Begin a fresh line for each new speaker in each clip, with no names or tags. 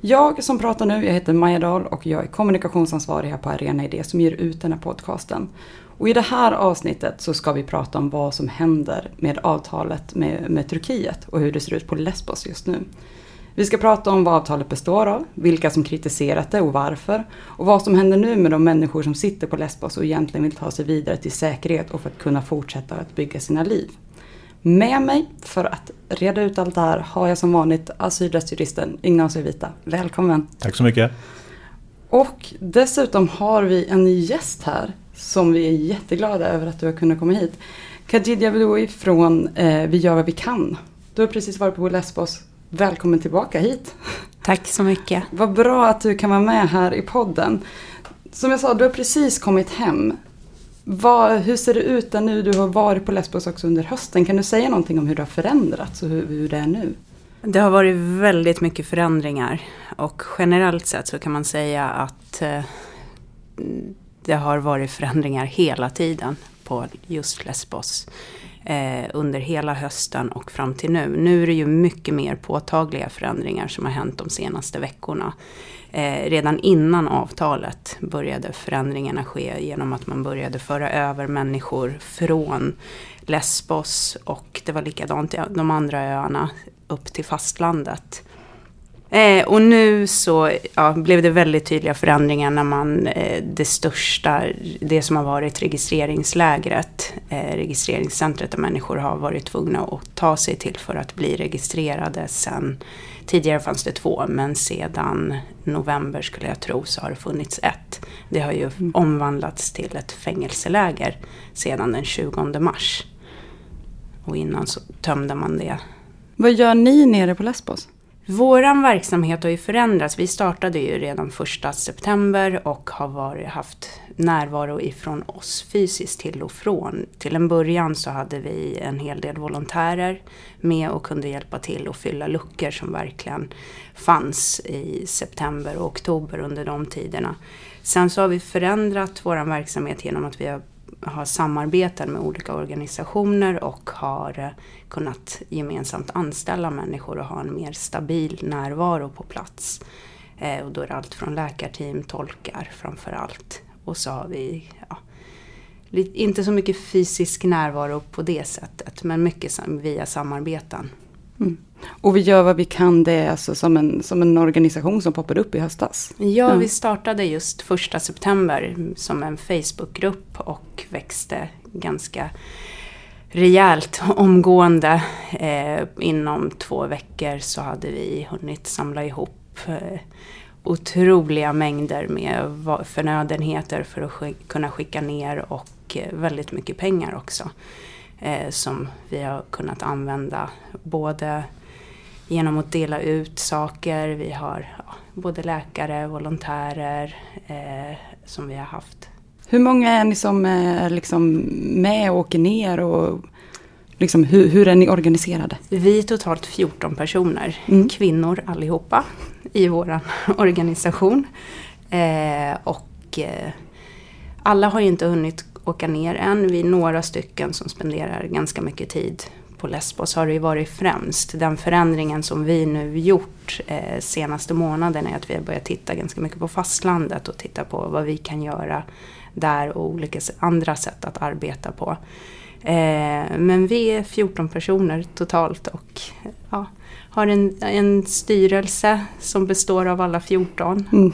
Jag som pratar nu, jag heter Maja Dahl och jag är kommunikationsansvarig här på Arena Idé som ger ut den här podcasten. Och i det här avsnittet så ska vi prata om vad som händer med avtalet med, med Turkiet och hur det ser ut på Lesbos just nu. Vi ska prata om vad avtalet består av, vilka som kritiserat det och varför. Och vad som händer nu med de människor som sitter på Lesbos och egentligen vill ta sig vidare till säkerhet och för att kunna fortsätta att bygga sina liv. Med mig för att reda ut allt det här har jag som vanligt asylrättsjuristen Ignacio Vita. Välkommen!
Tack så mycket!
Och dessutom har vi en gäst här som vi är jätteglada över att du har kunnat komma hit. Khadija Bedoui från eh, Vi gör vad vi kan. Du har precis varit på Lesbos Välkommen tillbaka hit.
Tack så mycket.
Vad bra att du kan vara med här i podden. Som jag sa, du har precis kommit hem. Vad, hur ser det ut där nu? Du har varit på Lesbos också under hösten. Kan du säga någonting om hur det har förändrats och hur, hur det är nu?
Det har varit väldigt mycket förändringar och generellt sett så kan man säga att eh, det har varit förändringar hela tiden på just Lesbos eh, under hela hösten och fram till nu. Nu är det ju mycket mer påtagliga förändringar som har hänt de senaste veckorna. Eh, redan innan avtalet började förändringarna ske genom att man började föra över människor från Lesbos och det var likadant i de andra öarna upp till fastlandet. Eh, och nu så ja, blev det väldigt tydliga förändringar när man, eh, det största, det som har varit registreringslägret, eh, registreringscentret där människor har varit tvungna att ta sig till för att bli registrerade sen, tidigare fanns det två, men sedan november skulle jag tro så har det funnits ett. Det har ju mm. omvandlats till ett fängelseläger sedan den 20 mars. Och innan så tömde man det.
Vad gör ni nere på Lesbos?
Våran verksamhet har ju förändrats. Vi startade ju redan första september och har varit, haft närvaro ifrån oss fysiskt till och från. Till en början så hade vi en hel del volontärer med och kunde hjälpa till att fylla luckor som verkligen fanns i september och oktober under de tiderna. Sen så har vi förändrat vår verksamhet genom att vi har har samarbeten med olika organisationer och har eh, kunnat gemensamt anställa människor och ha en mer stabil närvaro på plats. Eh, och då är det allt från läkarteam, tolkar framför allt. Och så har vi ja, inte så mycket fysisk närvaro på det sättet men mycket via samarbeten.
Mm. Och vi gör vad vi kan, det är alltså som en, som en organisation som poppade upp i höstas?
Ja, mm. vi startade just första september som en Facebookgrupp och växte ganska rejält omgående. Eh, inom två veckor så hade vi hunnit samla ihop eh, otroliga mängder med förnödenheter för att sk kunna skicka ner och eh, väldigt mycket pengar också. Eh, som vi har kunnat använda både genom att dela ut saker. Vi har ja, både läkare, volontärer eh, som vi har haft.
Hur många är ni som är liksom med och åker ner? Och liksom, hur, hur är ni organiserade?
Vi är totalt 14 personer, mm. kvinnor allihopa i vår organisation. Eh, och eh, alla har ju inte hunnit åka ner än. Vi är några stycken som spenderar ganska mycket tid på Lesbos har det ju varit främst. Den förändringen som vi nu gjort eh, senaste månaden är att vi har börjat titta ganska mycket på fastlandet och titta på vad vi kan göra där och olika andra sätt att arbeta på. Eh, men vi är 14 personer totalt och ja, har en, en styrelse som består av alla 14. Mm.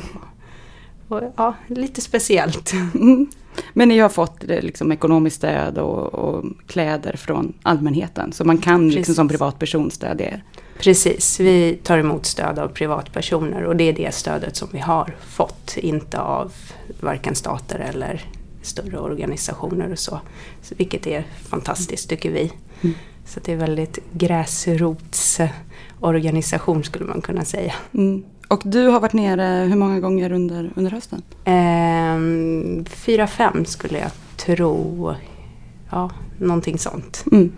Och, ja, lite speciellt. Mm.
Men ni har fått liksom, ekonomiskt stöd och, och, kläder från allmänheten. Så man kan liksom, som privatperson stödja er.
Precis, vi tar emot stöd av privatpersoner och det är det stödet som vi har fått. Inte av varken stater eller större organisationer och så. så vilket är fantastiskt tycker vi. Mm. Så det är väldigt gräsrotsorganisation skulle man kunna säga.
Mm. Och du har varit nere hur många gånger under, under hösten?
Eh, fyra, fem skulle jag tro. Ja, någonting sånt. Mm.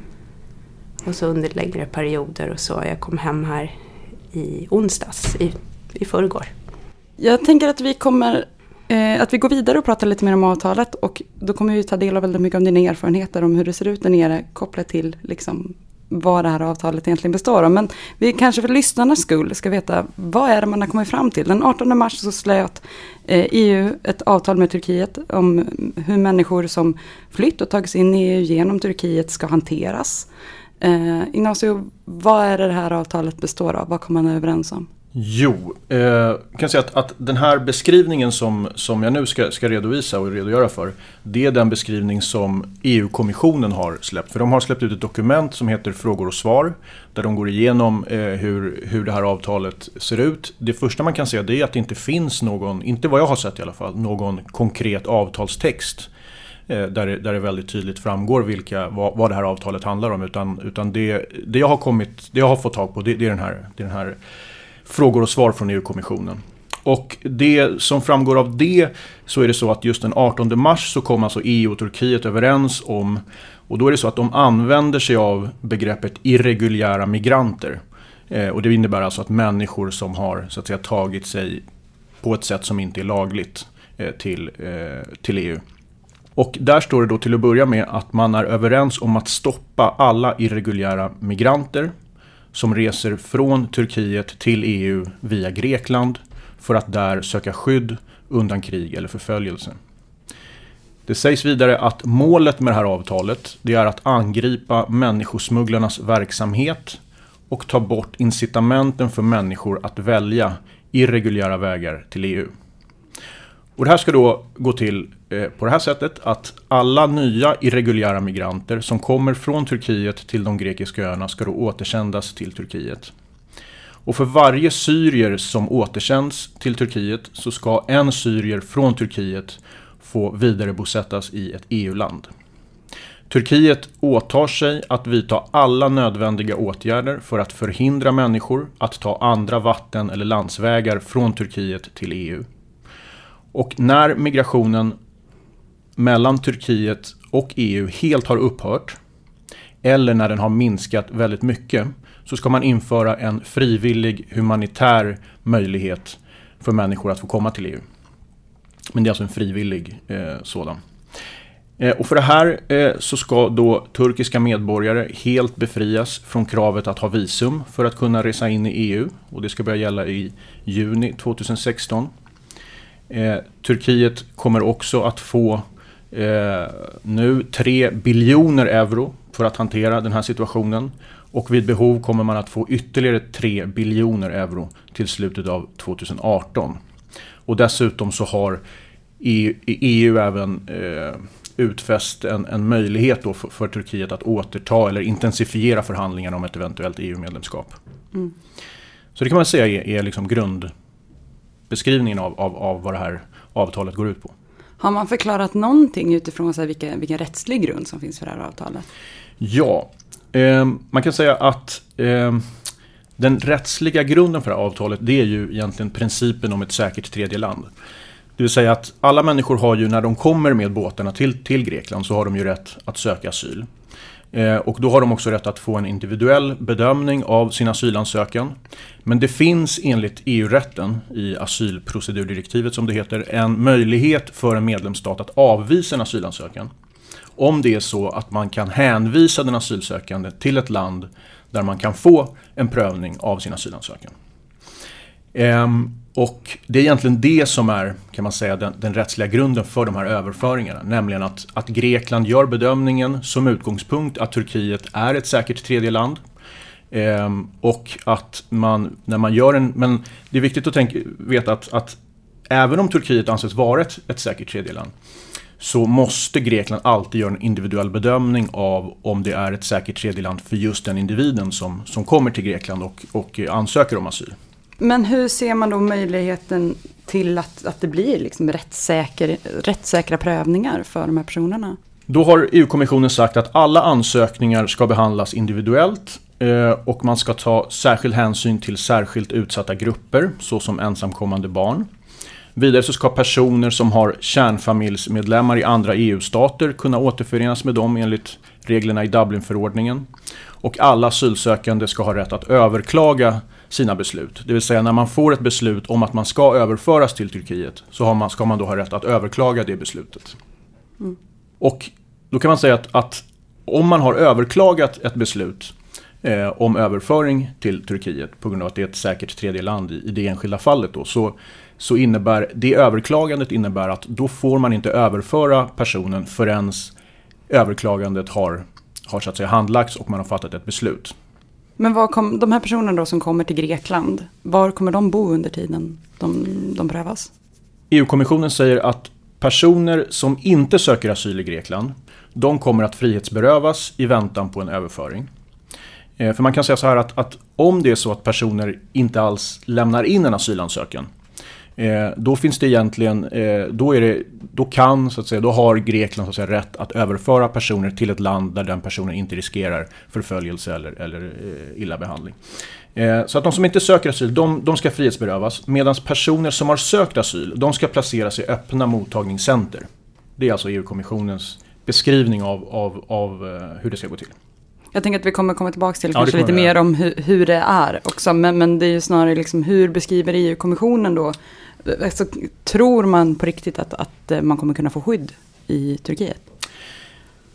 Och så under längre perioder och så. Jag kom hem här i onsdags, i, i förrgår.
Jag tänker att vi kommer eh, att vi går vidare och pratar lite mer om avtalet och då kommer vi ta del av väldigt mycket om dina erfarenheter om hur det ser ut där nere kopplat till liksom, vad det här avtalet egentligen består av. Men vi kanske för lyssnarnas skull ska veta vad är det man har kommit fram till. Den 18 mars så slöt eh, EU ett avtal med Turkiet om hur människor som flytt och tagits in i EU genom Turkiet ska hanteras. Eh, Ignacio, vad är det det här avtalet består av? Vad kommer man överens om?
Jo, eh, jag kan säga att, att, den här beskrivningen som, som jag nu ska, ska redovisa och redogöra för Det är den beskrivning som EU-kommissionen har släppt. För de har släppt ut ett dokument som heter Frågor och svar Där de går igenom eh, hur, hur det här avtalet ser ut. Det första man kan säga det är att det inte finns någon, inte vad jag har sett i alla fall, någon konkret avtalstext eh, där, det, där det väldigt tydligt framgår vilka, vad, vad det här avtalet handlar om. Utan, utan det, det, jag har kommit, det jag har fått tag på det, det är den här, det är den här frågor och svar från EU-kommissionen. Och det som framgår av det så är det så att just den 18 mars så kom alltså EU och Turkiet överens om och då är det så att de använder sig av begreppet irreguljära migranter. Eh, och det innebär alltså att människor som har så att säga, tagit sig på ett sätt som inte är lagligt eh, till, eh, till EU. Och där står det då till att börja med att man är överens om att stoppa alla irreguljära migranter som reser från Turkiet till EU via Grekland för att där söka skydd undan krig eller förföljelse. Det sägs vidare att målet med det här avtalet det är att angripa människosmugglarnas verksamhet och ta bort incitamenten för människor att välja irreguljära vägar till EU. Och det här ska då gå till Eh, på det här sättet att alla nya irreguljära migranter som kommer från Turkiet till de grekiska öarna ska då återsändas till Turkiet. Och för varje syrier som återsänds till Turkiet så ska en syrier från Turkiet få vidarebosättas i ett EU-land. Turkiet åtar sig att vidta alla nödvändiga åtgärder för att förhindra människor att ta andra vatten eller landsvägar från Turkiet till EU. Och när migrationen mellan Turkiet och EU helt har upphört eller när den har minskat väldigt mycket så ska man införa en frivillig humanitär möjlighet för människor att få komma till EU. Men det är alltså en frivillig eh, sådan. Eh, och för det här eh, så ska då turkiska medborgare helt befrias från kravet att ha visum för att kunna resa in i EU. Och det ska börja gälla i juni 2016. Eh, Turkiet kommer också att få eh, nu 3 biljoner euro för att hantera den här situationen. Och vid behov kommer man att få ytterligare 3 biljoner euro till slutet av 2018. Och dessutom så har EU, EU även eh, utfäst en, en möjlighet då för, för, Turkiet att återta eller intensifiera förhandlingarna om ett eventuellt EU-medlemskap. Mm. Så det kan man säga är, är liksom grund, beskrivningen av, av, av vad det här avtalet går ut på.
Har man förklarat någonting utifrån så här, vilken, vilken rättslig grund som finns för det här avtalet?
Ja, eh, man kan säga att eh, den rättsliga grunden för det här avtalet det är ju egentligen principen om ett säkert tredje land. Det vill säga att alla människor har ju när de kommer med båtarna till, till Grekland så har de ju rätt att söka asyl. Eh, och då har de också rätt att få en individuell bedömning av sin asylansökan. Men det finns enligt EU-rätten, i asylprocedurdirektivet som det heter, en möjlighet för en medlemsstat att avvisa en asylansökan. Om det är så att man kan hänvisa den asylsökande till ett land där man kan få en prövning av sin asylansökan. Ehm, och det är egentligen det som är, kan man säga, den, den, rättsliga grunden för de här överföringarna. Nämligen att, att Grekland gör bedömningen som utgångspunkt att Turkiet är ett säkert tredje land. Ehm, och att man, när man gör en, men det är viktigt att tänka, veta att, att även om Turkiet anses vara ett, ett säkert tredje land så måste Grekland alltid göra en individuell bedömning av om det är ett säkert tredjeland för just den individen som, som kommer till Grekland och, och ansöker om asyl.
Men hur ser man då möjligheten till att, att det blir liksom rättssäker, rättssäkra prövningar för de här personerna?
Då har EU-kommissionen sagt att alla ansökningar ska behandlas individuellt eh, och man ska ta särskild hänsyn till särskilt utsatta grupper såsom ensamkommande barn. Vidare så ska personer som har kärnfamiljsmedlemmar i andra EU-stater kunna återförenas med dem enligt reglerna i Dublinförordningen. Och alla asylsökande ska ha rätt att överklaga sina beslut. Det vill säga när man får ett beslut om att man ska överföras till Turkiet så har man, ska man då ha rätt att överklaga det beslutet. Mm. Och då kan man säga att, att, om man har överklagat ett beslut eh, om överföring till Turkiet på grund av att det är ett säkert tredje land i, i det enskilda fallet då, så, så innebär det överklagandet innebär att då får man inte överföra personen förrän överklagandet har, har så att säga handlagts och man har fattat ett beslut.
Men var kom, de här personerna då som kommer till Grekland, var kommer de bo under tiden de, de prövas?
EU-kommissionen säger att personer som inte söker asyl i Grekland, de kommer att frihetsberövas i väntan på en överföring. Eh, för man kan säga så här att, att om det är så att personer inte alls lämnar in en asylansökan Eh, då finns det egentligen, eh, då, är det, då kan, så att säga, då har Grekland så att säga, rätt att överföra personer till ett land där den personen inte riskerar förföljelse eller, eller eh, illa behandling. Eh, så att de som inte söker asyl, de, de ska frihetsberövas. Medan personer som har sökt asyl, de ska placeras i öppna mottagningscenter. Det är alltså EU-kommissionens beskrivning av, av, av eh, hur det ska gå till.
Jag tänker att vi kommer komma tillbaka till ja, kanske lite mer om hur, hur, det är också. Men, men det är ju snarare liksom hur beskriver EU-kommissionen då alltså, tror man på riktigt att, att eh, man kommer kunna få skydd i Turkiet?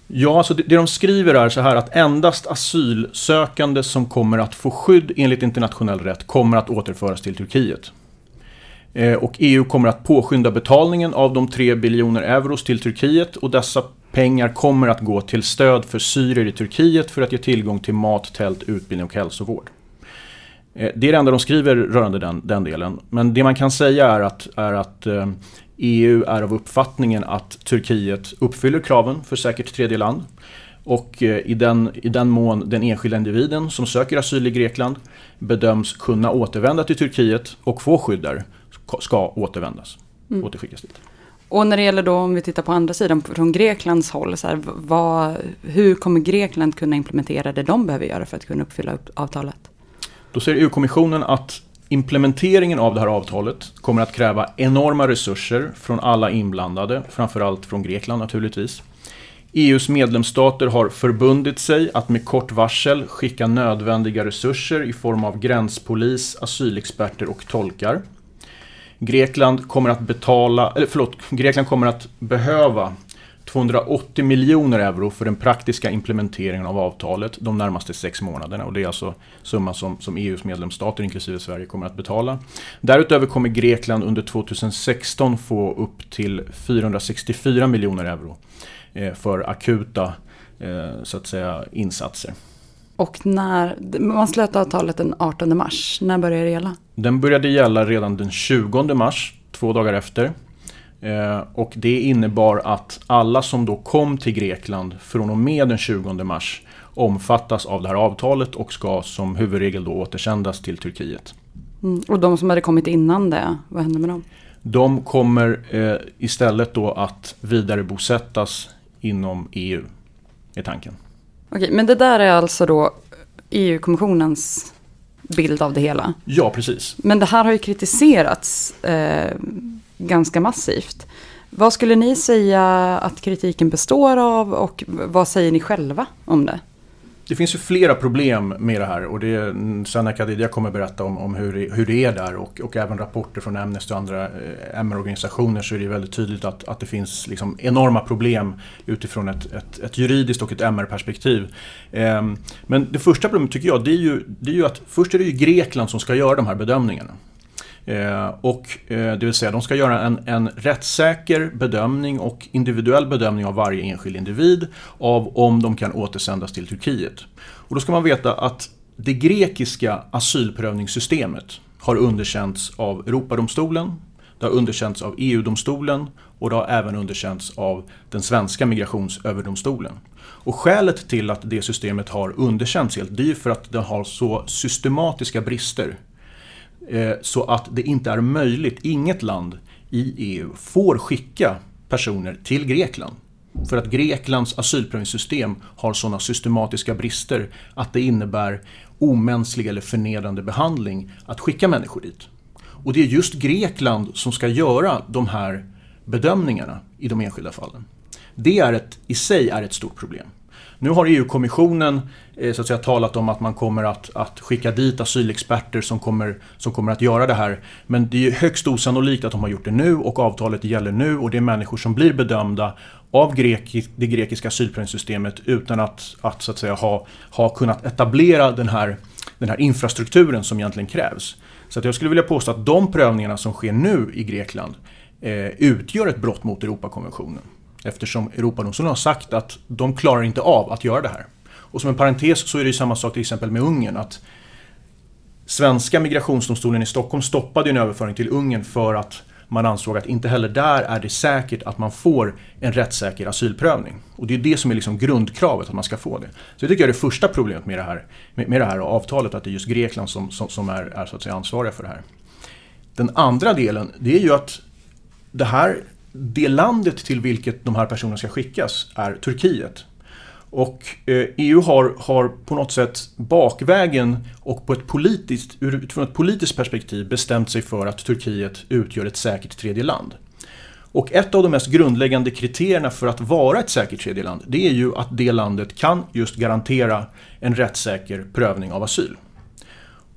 Ja, alltså det, det de skriver är så här att endast asylsökande som kommer att få skydd enligt internationell rätt kommer att återföras till Turkiet. Eh, och EU kommer att påskynda betalningen av de 3 biljoner euros till Turkiet och dessa pengar kommer att gå till stöd för syrier i Turkiet för att ge tillgång till mat, tält, utbildning och hälsovård. Eh, det är det enda de skriver rörande den, den delen. Men det man kan säga är att, är att EU eh, e är av uppfattningen att Turkiet uppfyller kraven för säkert tredje land. Och eh, i den, i den mån den enskilda individen som söker asyl i Grekland bedöms kunna återvända till Turkiet och få skydd där ska återvändas, mm. återskickas dit.
Och när det gäller då om vi tittar på andra sidan från Greklands håll, så här, vad, hur kommer Grekland kunna implementera det de behöver göra för att kunna uppfylla avtalet?
Då säger EU-kommissionen att implementeringen av det här avtalet kommer att kräva enorma resurser från alla inblandade, framförallt från Grekland naturligtvis. EUs medlemsstater har förbundit sig att med kort varsel skicka nödvändiga resurser i form av gränspolis, asylexperter och tolkar. Grekland kommer att betala, eller förlåt, Grekland kommer att behöva 280 miljoner euro för den praktiska implementeringen av avtalet de närmaste sex månaderna. Och det är alltså summa som, som EUs medlemsstater, inklusive Sverige, kommer att betala. Därutöver kommer Grekland under 2016 få upp till 464 miljoner euro eh, för akuta eh, så att säga, insatser.
Och när, man slöt avtalet den 18 mars, när började det gälla?
Den började gälla redan den 20 mars, två dagar efter. Eh, och det innebar att alla som då kom till Grekland från och med den 20 mars omfattas av det här avtalet och ska som huvudregel då återsändas till Turkiet.
Mm. Och de som hade kommit innan det, vad händer med dem?
De kommer eh, istället då att vidarebosättas inom EU, är tanken.
Okej, men det där är alltså då EU-kommissionens bild av det hela?
Ja, precis.
Men det här har ju kritiserats eh, ganska massivt. Vad skulle ni säga att kritiken består av och vad säger ni själva om det?
Det finns ju flera problem med det här och det Sanna Khadidja kommer berätta om, om hur, det, hur det är där och, och även rapporter från Amnesty och andra eh, MR-organisationer så är det väldigt tydligt att, att det finns liksom enorma problem utifrån ett, ett, ett juridiskt och ett MR-perspektiv. Eh, men det första problemet tycker jag det är, ju, det är ju att först är det ju Grekland som ska göra de här bedömningarna. Eh, och eh, det vill säga de ska göra en, en rättssäker bedömning och individuell bedömning av varje enskild individ av om de kan återsändas till Turkiet. Och då ska man veta att det grekiska asylprövningssystemet har underkänts av Europadomstolen, Det har underkänts av EU-domstolen och det har även underkänts av den svenska migrationsöverdomstolen. Och skälet till att det systemet har underkänts helt, det är för att det har så systematiska brister. Eh, så att det inte är möjligt, inget land i EU får skicka personer till Grekland. För att Greklands asylprövningssystem har sådana systematiska brister att det innebär omänsklig eller förnedrande behandling att skicka människor dit. Och det är just Grekland som ska göra de här bedömningarna i de enskilda fallen. Det är ett, i sig är ett stort problem. Nu har EU-kommissionen eh, så att säga, talat om att man kommer att, att, skicka dit asylexperter som kommer, som kommer att göra det här. Men det är högst osannolikt att de har gjort det nu och avtalet gäller nu och det är människor som blir bedömda av grek, det grekiska asylprövningssystemet utan att, att, så att säga, ha, ha kunnat etablera den här, den här infrastrukturen som egentligen krävs. Så att jag skulle vilja påstå att de prövningarna som sker nu i Grekland eh, utgör ett brott mot Europakonventionen. Eftersom Europadomstolen har sagt att de klarar inte av att göra det här. Och som en parentes så är det ju samma sak till exempel med Ungern. att Svenska migrationsdomstolen i Stockholm stoppade en överföring till Ungern för att man ansåg att inte heller där är det säkert att man får en rättssäker asylprövning. Och det är det som är liksom grundkravet, att man ska få det. Så det tycker jag är det första problemet med det här, med, det här avtalet, att det är just Grekland som, som, som är, är så att säga ansvariga för det här. Den andra delen, det är ju att det här det landet till vilket de här personerna ska skickas är Turkiet. Och eh, EU har, har på något sätt bakvägen och på ett politiskt, utifrån ett politiskt perspektiv bestämt sig för att Turkiet utgör ett säkert tredje land. Och ett av de mest grundläggande kriterierna för att vara ett säkert tredje land det är ju att det landet kan just garantera en rättssäker prövning av asyl.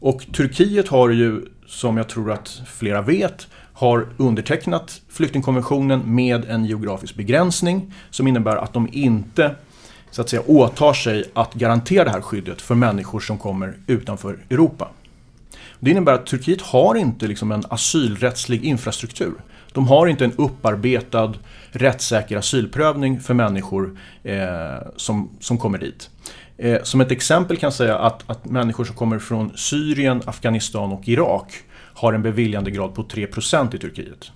Och Turkiet har ju, som jag tror att flera vet, har undertecknat flyktingkonventionen med en geografisk begränsning som innebär att de inte så att säga, åtar sig att garantera det här skyddet för människor som kommer utanför Europa. Det innebär att Turkiet har inte liksom en asylrättslig infrastruktur. De har inte en upparbetad rättssäker asylprövning för människor eh, som, som kommer dit. Eh, som ett exempel kan jag säga att, att människor som kommer från Syrien, Afghanistan och Irak har en beviljandegrad på 3% i Turkiet.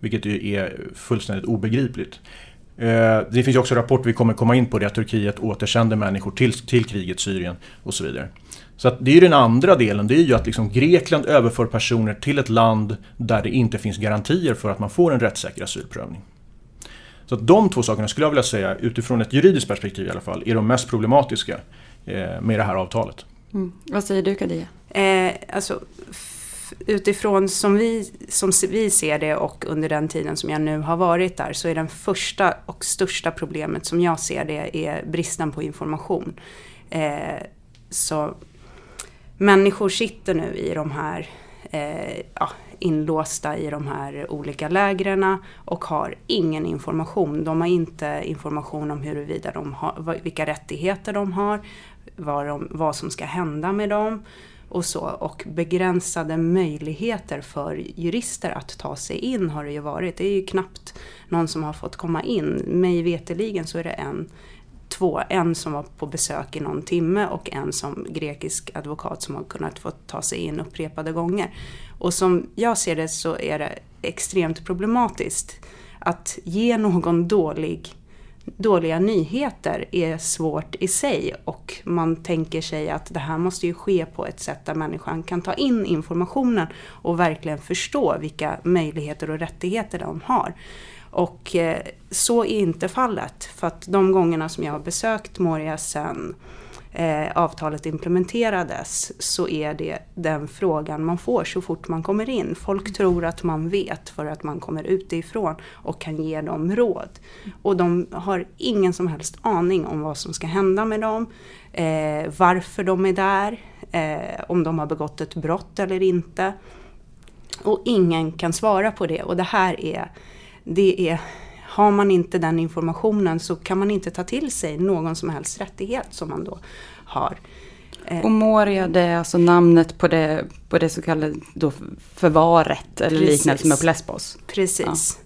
Vilket är fullständigt obegripligt. Eh, det finns också rapporter, vi kommer komma in på det, att Turkiet återsänder människor till, till kriget Syrien och så vidare. Så det är ju den andra delen, det är ju att liksom Grekland överför personer till ett land där det inte finns garantier för att man får en rättssäker asylprövning. Så att de två sakerna skulle jag vilja säga, utifrån ett juridiskt perspektiv i alla fall, är de mest problematiska eh, med det här avtalet.
Mm. Vad säger du Kadia?
Eh, alltså, utifrån som vi, som vi ser det och under den tiden som jag nu har varit där så är den första och största problemet som jag ser det är bristen på information. Eh, så människor sitter nu i de här eh, ja, inlåsta i de här olika lägren och har ingen information. De har inte information om huruvida de har, vilka rättigheter de har, vad, de, vad som ska hända med dem och så. Och begränsade möjligheter för jurister att ta sig in har det ju varit. Det är ju knappt någon som har fått komma in. Mig veteligen så är det en, två, en som var på besök i någon timme och en som grekisk advokat som har kunnat få ta sig in upprepade gånger. Och som jag ser det så är det extremt problematiskt att ge någon dålig dåliga nyheter är svårt i sig och man tänker sig att det här måste ju ske på ett sätt där människan kan ta in informationen och verkligen förstå vilka möjligheter och rättigheter de har. Och eh, så är inte fallet. För att de gångerna som jag har besökt Moria sen eh, avtalet implementerades så är det den frågan man får så fort man kommer in. Folk tror att man vet för att man kommer utifrån och kan ge dem råd. Och de har ingen som helst aning om vad som ska hända med dem, eh, varför de är där, eh, om de har begått ett brott eller inte. Och ingen kan svara på det och det här är, det är har man inte den informationen så kan man inte ta till sig någon som helst rättighet som man då har.
Eh, och Moria det är alltså namnet på det, på det så kallade då förvaret eller Precis. liknande som är på Lesbos.
Precis.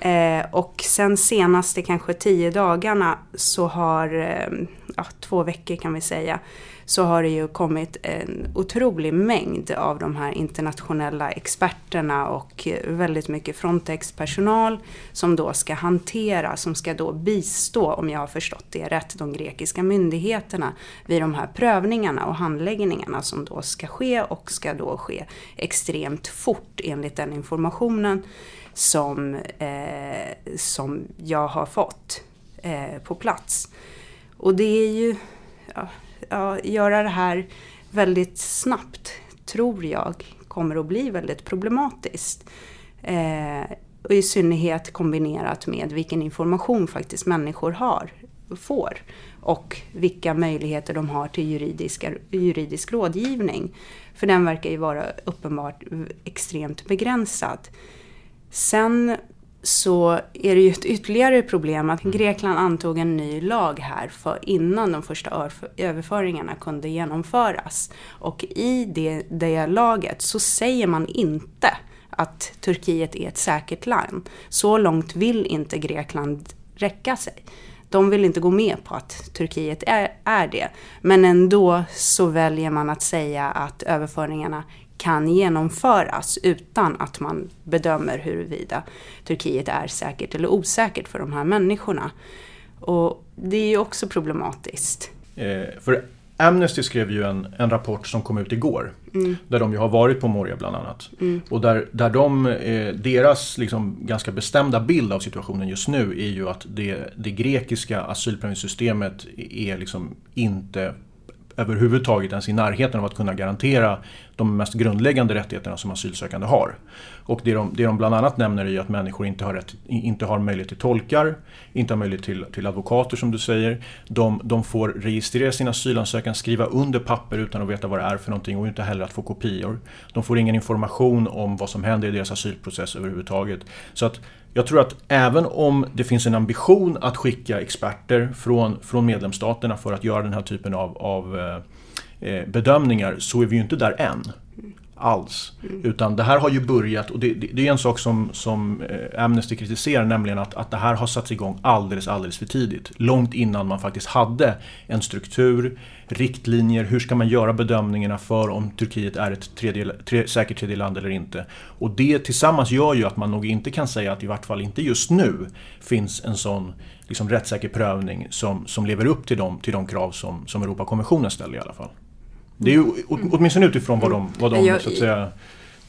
Ja. Eh, och sen senaste kanske tio dagarna så har eh, ja, två veckor kan vi säga, så har det ju kommit en otrolig mängd av de här internationella experterna och eh, väldigt mycket Frontex-personal som då ska hantera, som ska då bistå, om jag har förstått det rätt, de grekiska myndigheterna vid de här prövningarna och handläggningarna som då ska ske och ska då ske extremt fort enligt den informationen som, eh, som jag har fått eh, på plats. Och det är ju, ja, ja, göra det här väldigt snabbt tror jag kommer att bli väldigt problematiskt. Eh, och i synnerhet kombinerat med vilken information faktiskt människor har, får och vilka möjligheter de har till juridiska, juridisk rådgivning. För den verkar ju vara uppenbart extremt begränsad. Sen så är det ju ett ytterligare problem att Grekland antog en ny lag här för innan de första överföringarna kunde genomföras. Och i det, det laget så säger man inte att Turkiet är ett säkert land. Så långt vill inte Grekland räcka sig. De vill inte gå med på att Turkiet är, är det. Men ändå så väljer man att säga att överföringarna kan genomföras utan att man bedömer huruvida Turkiet är säkert eller osäkert för de här människorna. Och det är ju också problematiskt.
Eh, för Amnesty skrev ju en, en rapport som kom ut igår. Mm. Där de ju har varit på Moria bland annat. Mm. Och där, där de, eh, deras liksom ganska bestämda bild av situationen just nu är ju att det, det grekiska asylprövningssystemet är liksom inte överhuvudtaget ens i närheten av att kunna garantera de mest grundläggande rättigheterna som asylsökande har. Och det de, det de bland annat nämner är att människor inte har, rätt, inte har möjlighet till tolkar, inte har möjlighet till, till advokater som du säger. De, de får registrera sin asylansökan, skriva under papper utan att veta vad det är för någonting och inte heller att få kopior. De får ingen information om vad som händer i deras asylprocess överhuvudtaget. Så att jag tror att även om det finns en ambition att skicka experter från, från medlemsstaterna för att göra den här typen av, av eh, eh bedömningar så är vi ju inte där än alls. Mm. Utan det här har ju börjat, och det, det, det, är en sak som, som eh, Amnesty kritiserar, nämligen att, att det här har satts igång alldeles, alldeles för tidigt. Långt innan man faktiskt hade en struktur, riktlinjer, hur ska man göra bedömningarna för om Turkiet är ett tredje, tre, säkert tredje land eller inte. Och det tillsammans gör ju att man nog inte kan säga att i vart fall inte just nu finns en sån liksom, rättssäker prövning som, som lever upp till de, till de krav som, som Europakonventionen ställer i alla fall. Det är ju åtminstone utifrån vad de, vad de jag, så att säga,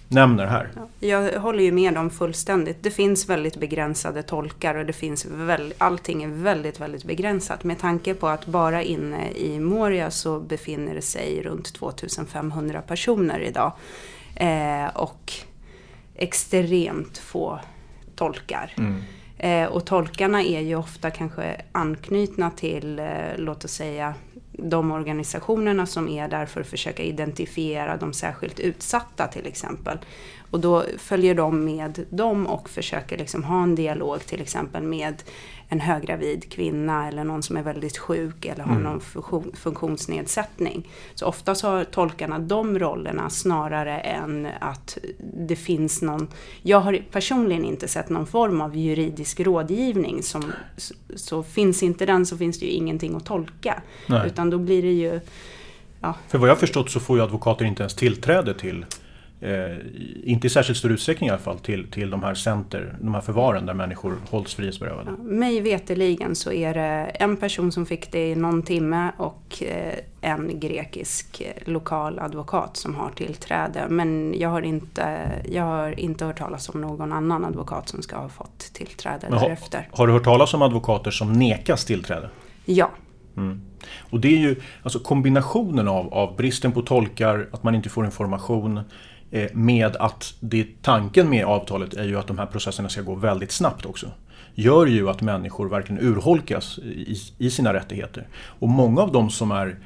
nämner här.
Jag håller ju med dem fullständigt. Det finns väldigt begränsade tolkar och det finns väl, allting är väldigt, väldigt begränsat. Med tanke på att bara inne i Moria så befinner det sig runt 2500 personer idag. Eh, och extremt få tolkar. Mm. Eh, och tolkarna är ju ofta kanske anknutna till, eh, låt oss säga, de organisationerna som är där för att försöka identifiera de särskilt utsatta till exempel. Och då följer de med dem och försöker liksom ha en dialog till exempel med en höggravid kvinna eller någon som är väldigt sjuk eller har mm. någon funktion, funktionsnedsättning. Så oftast har tolkarna de rollerna snarare än att det finns någon... Jag har personligen inte sett någon form av juridisk rådgivning. Som, så, så finns inte den så finns det ju ingenting att tolka. Nej. Utan då blir det ju...
Ja. För vad jag förstått så får ju advokater inte ens tillträde till Eh, inte i särskilt stor utsträckning i alla fall, till, till de här center, de här förvaren där människor hålls frihetsberövade. Ja,
mig veteligen så är det en person som fick det i någon timme och eh, en grekisk eh, lokal advokat som har tillträde. Men jag har inte, jag har inte hört talas om någon annan advokat som ska ha fått tillträde Men därefter.
Har, har du hört talas om advokater som nekas tillträde?
Ja.
Mm. Och det är ju alltså kombinationen av, av bristen på tolkar, att man inte får information, Eh, med att det, tanken med avtalet är ju att de här processerna ska gå väldigt snabbt också. Gör ju att människor verkligen urholkas i, i sina rättigheter. Och många av de som är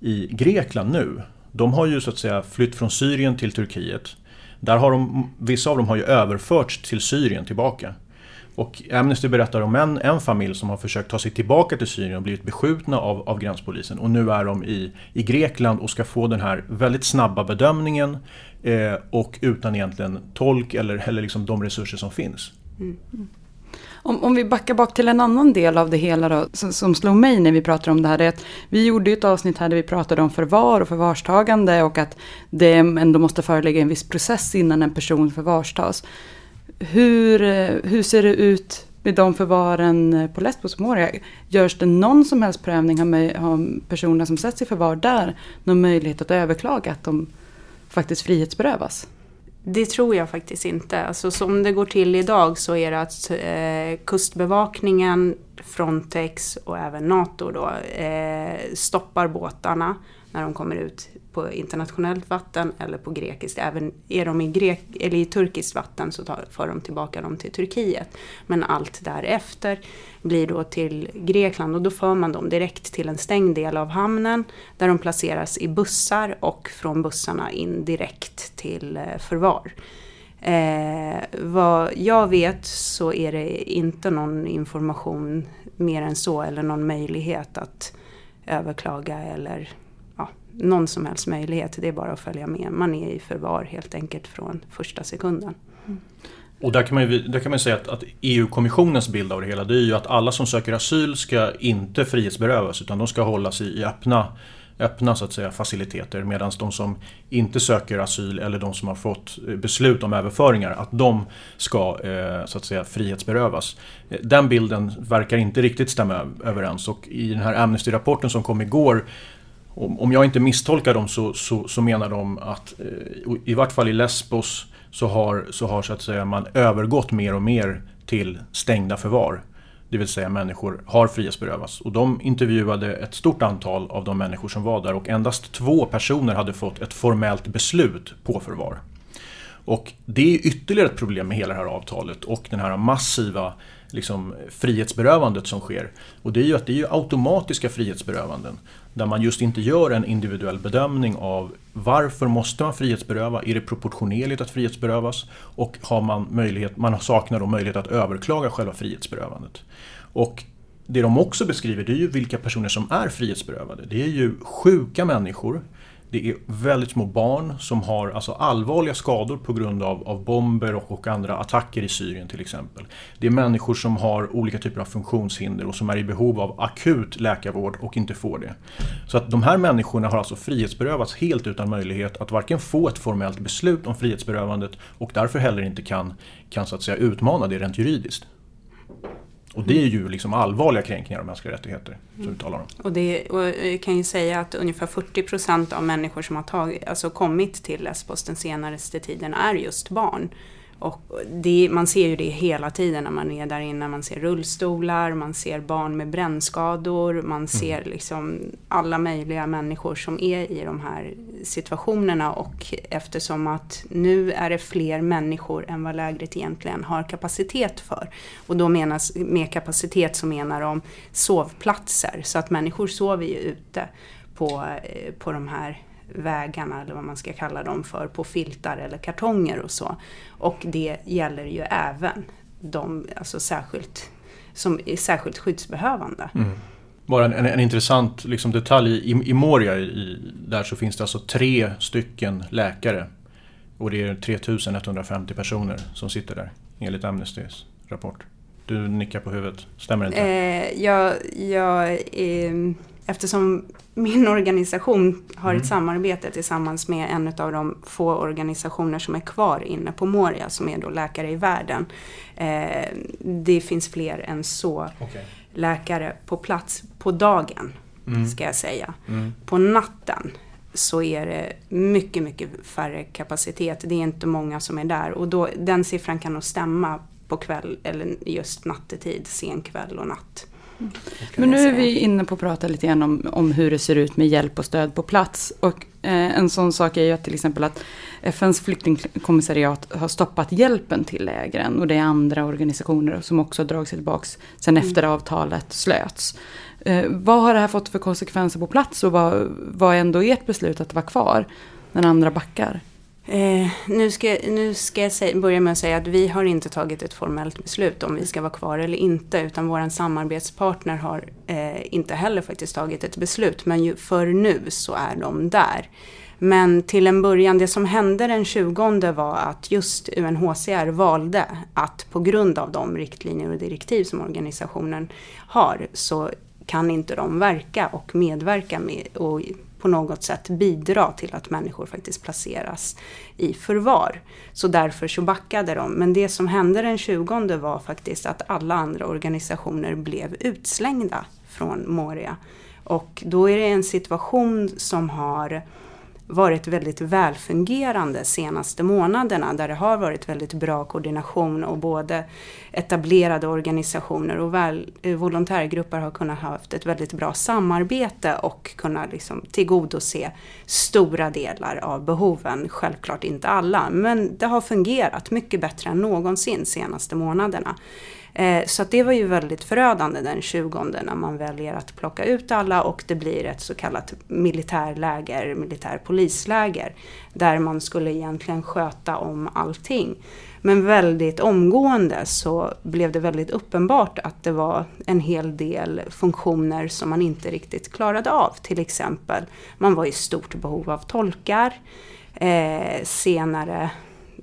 i Grekland nu, de har ju så att säga flytt från Syrien till Turkiet. Där har de, vissa av dem har ju överförts till Syrien tillbaka. Och Amnesty berättar om en, en familj som har försökt ta sig tillbaka till Syrien och blivit beskjutna av, av gränspolisen. Och nu är de i, i Grekland och ska få den här väldigt snabba bedömningen eh, och utan egentligen tolk eller, eller liksom de resurser som finns. Mm.
Om, om vi backar bak till en annan del av det hela då, som, som slog mig när vi pratade om det här. Det är att vi gjorde ett avsnitt här där vi pratade om förvar och förvarstagande och att det ändå måste föreligga en viss process innan en person förvarstas. Hur, eh, hur ser det ut med de förvaren eh, på Lesbos och Moria? Görs det någon som helst prövning? Har, har personerna som sätts i förvar där någon möjlighet att överklaga att de faktiskt frihetsberövas?
Det tror jag faktiskt inte. Alltså, som det går till idag så är det att eh, Kustbevakningen, Frontex och även NATO då, eh, stoppar båtarna när de kommer ut på internationellt vatten eller på grekiskt. Även är de i, grek, eller i turkiskt vatten så tar, för de tillbaka dem till Turkiet. Men allt därefter blir då till Grekland och då för man dem direkt till en stängd del av hamnen där de placeras i bussar och från bussarna in direkt till eh, förvar. Eh, vad jag vet så är det inte någon information mer än så eller någon möjlighet att överklaga eller någon som helst möjlighet. Det är bara att följa med. Man är i förvar helt enkelt från första sekunden. Mm.
Och där kan man, ju, där kan man säga att, att EU-kommissionens bild av det hela det är ju att alla som söker asyl ska inte frihetsberövas utan de ska hållas i, i öppna, öppna så att säga, faciliteter medan de som inte söker asyl eller de som har fått eh, beslut om överföringar att de ska eh, så att säga, frihetsberövas. Eh, den bilden verkar inte riktigt stämma överens och i den här Amnesty-rapporten som kom igår om jag inte misstolkar dem så, så, så menar de att eh, i vart fall i Lesbos så har, så har så att säga, man övergått mer och mer till stängda förvar. Det vill säga människor har frihetsberövats. Och de intervjuade ett stort antal av de människor som var där och endast två personer hade fått ett formellt beslut på förvar. Och det är ytterligare ett problem med hela det här avtalet och den här massiva liksom, frihetsberövandet som sker. Och det är ju att det är ju automatiska frihetsberövanden. Där man just inte gör en individuell bedömning av varför måste man frihetsberöva? Är det proportionerligt att frihetsberövas? Och har man möjlighet, man saknar då möjlighet att överklaga själva frihetsberövandet. Och det de också beskriver det är ju vilka personer som är frihetsberövade. Det är ju sjuka människor det är väldigt små barn som har alltså allvarliga skador på grund av, av bomber och, och, andra attacker i Syrien till exempel. Det är människor som har olika typer av funktionshinder och som är i behov av akut läkarvård och inte får det. Så att de här människorna har alltså frihetsberövats helt utan möjlighet att varken få ett formellt beslut om frihetsberövandet och därför heller inte kan, kan så att säga utmana det rent juridiskt. Och det är ju liksom allvarliga kränkningar av mänskliga rättigheter. Som vi talar om.
Och, det, och jag kan ju säga att ungefär 40 procent av människor som har tagit, alltså kommit till Lesbos den senaste tiden är just barn. Och det, man ser ju det hela tiden när man är där inne. Man ser rullstolar, man ser barn med brännskador, man mm. ser liksom alla möjliga människor som är i de här situationerna. Och eftersom att nu är det fler människor än vad lägret egentligen har kapacitet för. Och då menas med kapacitet så menar de sovplatser. Så att människor sover ju ute på, eh, på de här vägarna eller vad man ska kalla dem för på filtar eller kartonger och så. Och det gäller ju även de alltså särskilt, som är särskilt skyddsbehövande. Mm.
Bara en, en, en intressant liksom, detalj, i, i Moria i, där så finns det alltså tre stycken läkare. Och det är 3150 personer som sitter där enligt Amnestys rapport. Du nickar på huvudet, stämmer det inte?
Eh, jag, jag eh, eftersom min organisation har ett mm. samarbete tillsammans med en av de få organisationer som är kvar inne på Moria, som är då Läkare i världen. Eh, det finns fler än så okay. läkare på plats på dagen, mm. ska jag säga. Mm. På natten så är det mycket, mycket färre kapacitet. Det är inte många som är där och då, den siffran kan nog stämma på kväll eller just nattetid, sen kväll och natt.
Men nu är vi inne på att prata lite grann om, om hur det ser ut med hjälp och stöd på plats. Och eh, en sån sak är ju att till exempel att FNs flyktingkommissariat har stoppat hjälpen till lägren. Och det är andra organisationer som också har dragit sig tillbaka sen mm. efter avtalet slöts. Eh, vad har det här fått för konsekvenser på plats och vad, vad är ändå ert beslut att vara kvar när andra backar?
Eh, nu ska, nu ska jag säga, börja med att säga att vi har inte tagit ett formellt beslut om vi ska vara kvar eller inte. Utan vår samarbetspartner har eh, inte heller faktiskt tagit ett beslut. Men ju, för nu så är de där. Men till en början, det som hände den 20 var att just UNHCR valde att på grund av de riktlinjer och direktiv som organisationen har så kan inte de verka och medverka med och på något sätt bidra till att människor faktiskt placeras i förvar. Så därför så backade de. Men det som hände den 20 var faktiskt att alla andra organisationer blev utslängda från Moria. Och då är det en situation som har varit väldigt välfungerande senaste månaderna där det har varit väldigt bra koordination och både etablerade organisationer och väl, eh, volontärgrupper har kunnat ha haft ett väldigt bra samarbete och kunnat liksom tillgodose stora delar av behoven. Självklart inte alla, men det har fungerat mycket bättre än någonsin senaste månaderna. Eh, så det var ju väldigt förödande den 20 när man väljer att plocka ut alla och det blir ett så kallat militärläger, militärpolisläger. Där man skulle egentligen sköta om allting. Men väldigt omgående så blev det väldigt uppenbart att det var en hel del funktioner som man inte riktigt klarade av. Till exempel, man var i stort behov av tolkar. Eh, senare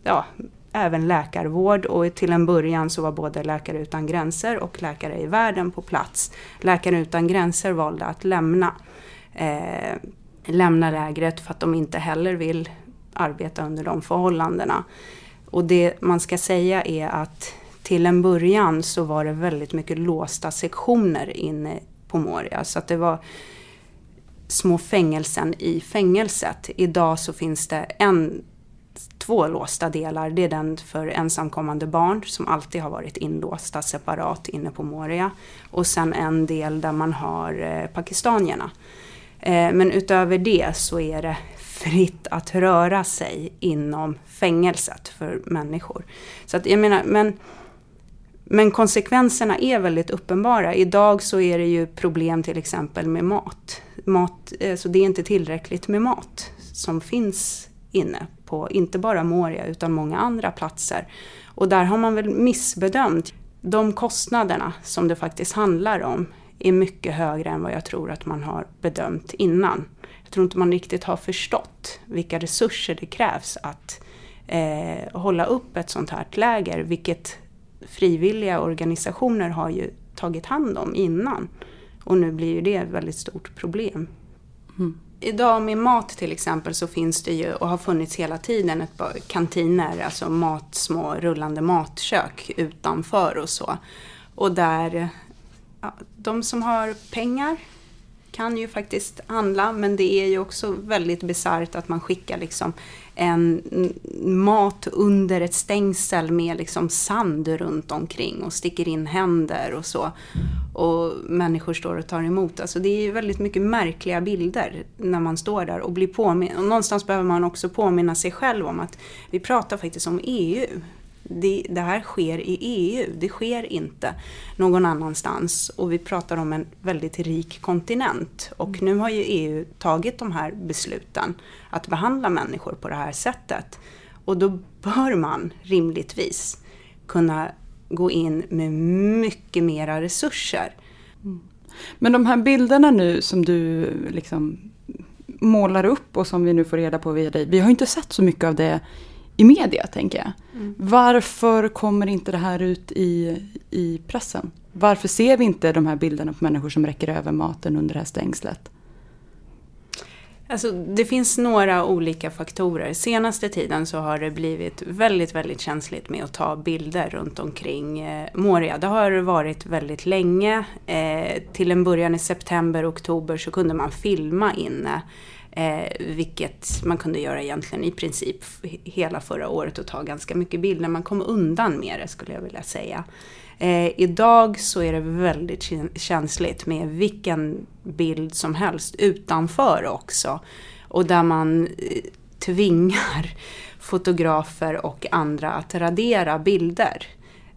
ja, även läkarvård och till en början så var både Läkare utan gränser och Läkare i världen på plats. Läkare utan gränser valde att lämna, eh, lämna lägret för att de inte heller vill arbeta under de förhållandena. Och det man ska säga är att till en början så var det väldigt mycket låsta sektioner inne på Moria. Så att det var små fängelsen i fängelset. Idag så finns det en två låsta delar. Det är den för ensamkommande barn som alltid har varit inlåsta separat inne på Moria. Och sen en del där man har eh, pakistanierna. Eh, men utöver det så är det fritt att röra sig inom fängelset för människor. Så att jag menar, men, men konsekvenserna är väldigt uppenbara. Idag så är det ju problem till exempel med mat. mat eh, så det är inte tillräckligt med mat som finns inne på inte bara Moria utan många andra platser. Och där har man väl missbedömt de kostnaderna som det faktiskt handlar om är mycket högre än vad jag tror att man har bedömt innan. Jag tror inte man riktigt har förstått vilka resurser det krävs att eh, hålla upp ett sånt här läger, vilket frivilliga organisationer har ju tagit hand om innan. Och nu blir ju det ett väldigt stort problem. Mm idag med mat till exempel så finns det ju och har funnits hela tiden ett par kantiner, alltså mat, små rullande matkök utanför och så. Och där ja, de som har pengar kan ju faktiskt handla men det är ju också väldigt bisarrt att man skickar liksom en mat under ett stängsel med liksom sand runt omkring och sticker in händer och så. Och människor står och tar emot. Alltså det är ju väldigt mycket märkliga bilder när man står där och blir påminn. Någonstans behöver man också påminna sig själv om att vi pratar faktiskt om EU det, det, här sker i EU, det sker inte någon annanstans. Och vi pratar om en väldigt rik kontinent. Och nu har ju EU tagit de här besluten att behandla människor på det här sättet. Och då bör man rimligtvis kunna gå in med mycket mera resurser.
Mm. Men de här bilderna nu som du liksom målar upp och som vi nu får reda på via dig. Vi har inte sett så mycket av det i media, tänker jag. Mm. Varför kommer inte det här ut i, i pressen? Varför ser vi inte de här bilderna på människor som räcker över maten under det här stängslet?
Alltså, det finns några olika faktorer. Senaste tiden så har det blivit väldigt, väldigt känsligt med att ta bilder runt omkring eh, Moria. Det har varit väldigt länge. Eh, till en början i september, oktober så kunde man filma inne Eh, vilket man kunde göra egentligen i princip hela förra året och ta ganska mycket bilder. Man kom undan med det skulle jag vilja säga. Eh, idag så är det väldigt känsligt med vilken bild som helst utanför också. Och där man eh, tvingar fotografer och andra att radera bilder.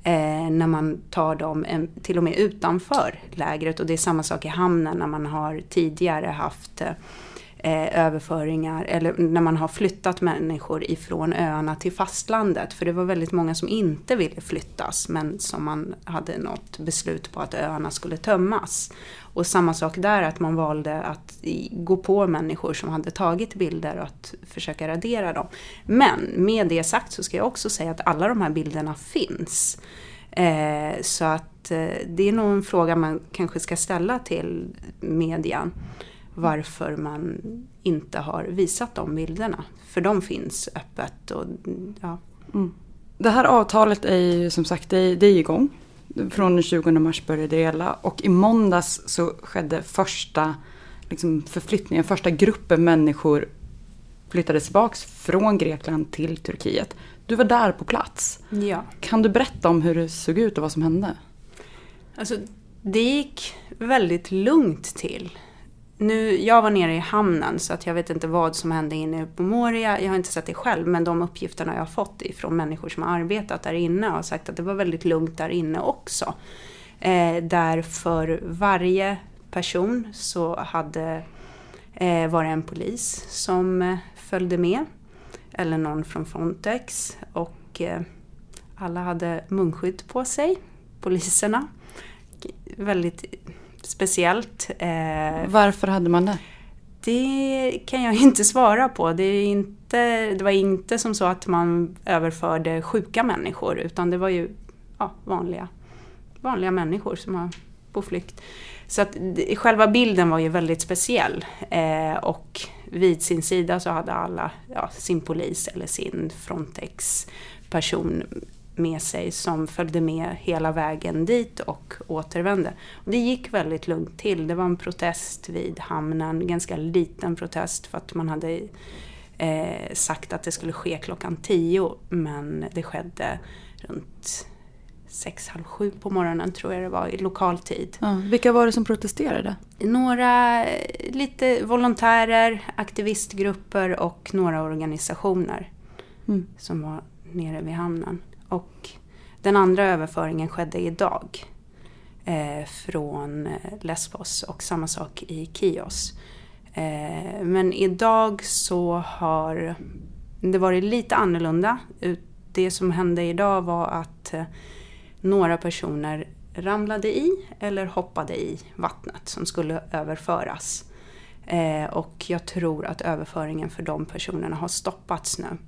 Eh, när man tar dem en, till och med utanför lägret. Och det är samma sak i hamnen när man har tidigare haft eh, eh, överföringar eller när man har flyttat människor ifrån öarna till fastlandet. För det var väldigt många som inte ville flyttas men som man hade något beslut på att öarna skulle tömmas. Och samma sak där, att man valde att gå på människor som hade tagit bilder och att försöka radera dem. Men med det sagt så ska jag också säga att alla de här bilderna finns. Eh, så att eh, det är nog en fråga man kanske ska ställa till median varför man inte har visat de bilderna. För de finns öppet. Och, ja.
Mm. Det här avtalet är ju som sagt det är, det är igång. Från den 20 mars började det gälla och i måndags så skedde första liksom, förflyttningen, första gruppen människor flyttades tillbaks från Grekland till Turkiet. Du var där på plats.
ja.
Kan du berätta om hur det såg ut och vad som hände?
Alltså, det gick väldigt lugnt till. Nu, jag var nere i hamnen så att jag vet inte vad som hände inne på Moria. Jag har inte sett det själv men de uppgifterna jag har fått ifrån människor som har arbetat där inne har sagt att det var väldigt lugnt där inne också. Eh, där för varje person så hade eh, var det en polis som eh, följde med. Eller någon från Frontex. Och eh, alla hade munskydd på sig, poliserna. Väldigt speciellt. Eh,
Varför hade man det?
det kan jag inte svara på. Det, inte, det var inte som så att man överförde sjuka människor utan det var ju ja, vanliga, vanliga människor som var på flykt. Så att själva bilden var ju väldigt speciell. Eh, och vid sin sida så hade alla ja, sin polis eller sin Frontex-person med sig som följde med hela vägen dit och återvände. Och det gick väldigt lugnt till. Det var en protest vid hamnen, ganska liten protest för att man hade eh, sagt att det skulle ske klockan tio men det skedde runt sex, halv sju på morgonen tror jag det var i lokal tid.
Ja, vilka var det som protesterade?
Några eh, lite volontärer, aktivistgrupper och några organisationer
Mm.
som var nere vid hamnen. Och den andra överföringen skedde idag eh, från eh, Lesbos och samma sak i Kios. Eh, men idag så har det varit lite annorlunda. Det som hände idag var att eh, några personer ramlade i eller hoppade i vattnet som skulle överföras. Eh, och jag tror att överföringen för de personerna har stoppats nu.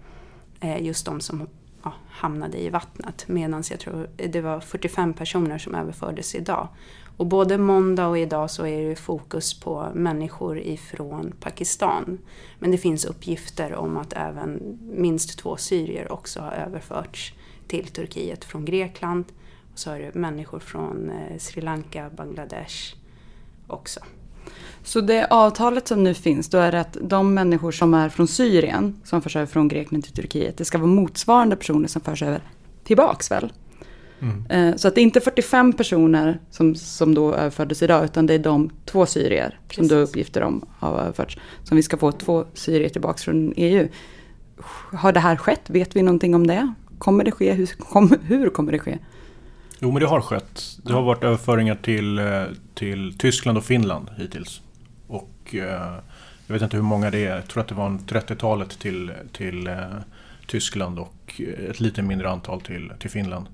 Eh, just de som ja, hamnade i vattnet. Medan jag tror det var 45 personer som överfördes idag. Och både måndag och idag så är det fokus på människor ifrån Pakistan. Men det finns uppgifter om att även minst två syrier också har överförts till Turkiet från Grekland. Och så är det människor från eh, Sri Lanka, Bangladesh också.
Så det avtalet som nu finns, då är det att de människor som är från Syrien, som förs över från Grekland till Turkiet, det ska vara motsvarande personer som förs över tillbaks väl? Eh, Så att det är inte 45 personer som, som då överfördes idag, utan det är de två syrier som då
Precis.
uppgifter om har överförts. Som vi ska få två syrier tillbaks från EU. Har det här skett? Vet vi någonting om det? Kommer det ske? Hur, kom, hur kommer det ske?
Jo, men det har skett. Det har varit överföringar till, eh, till Tyskland och Finland hittills. Och eh, jag vet inte hur många det är. Jag tror att det var en 30-talet till, till eh, Tyskland och ett lite mindre antal till, till Finland.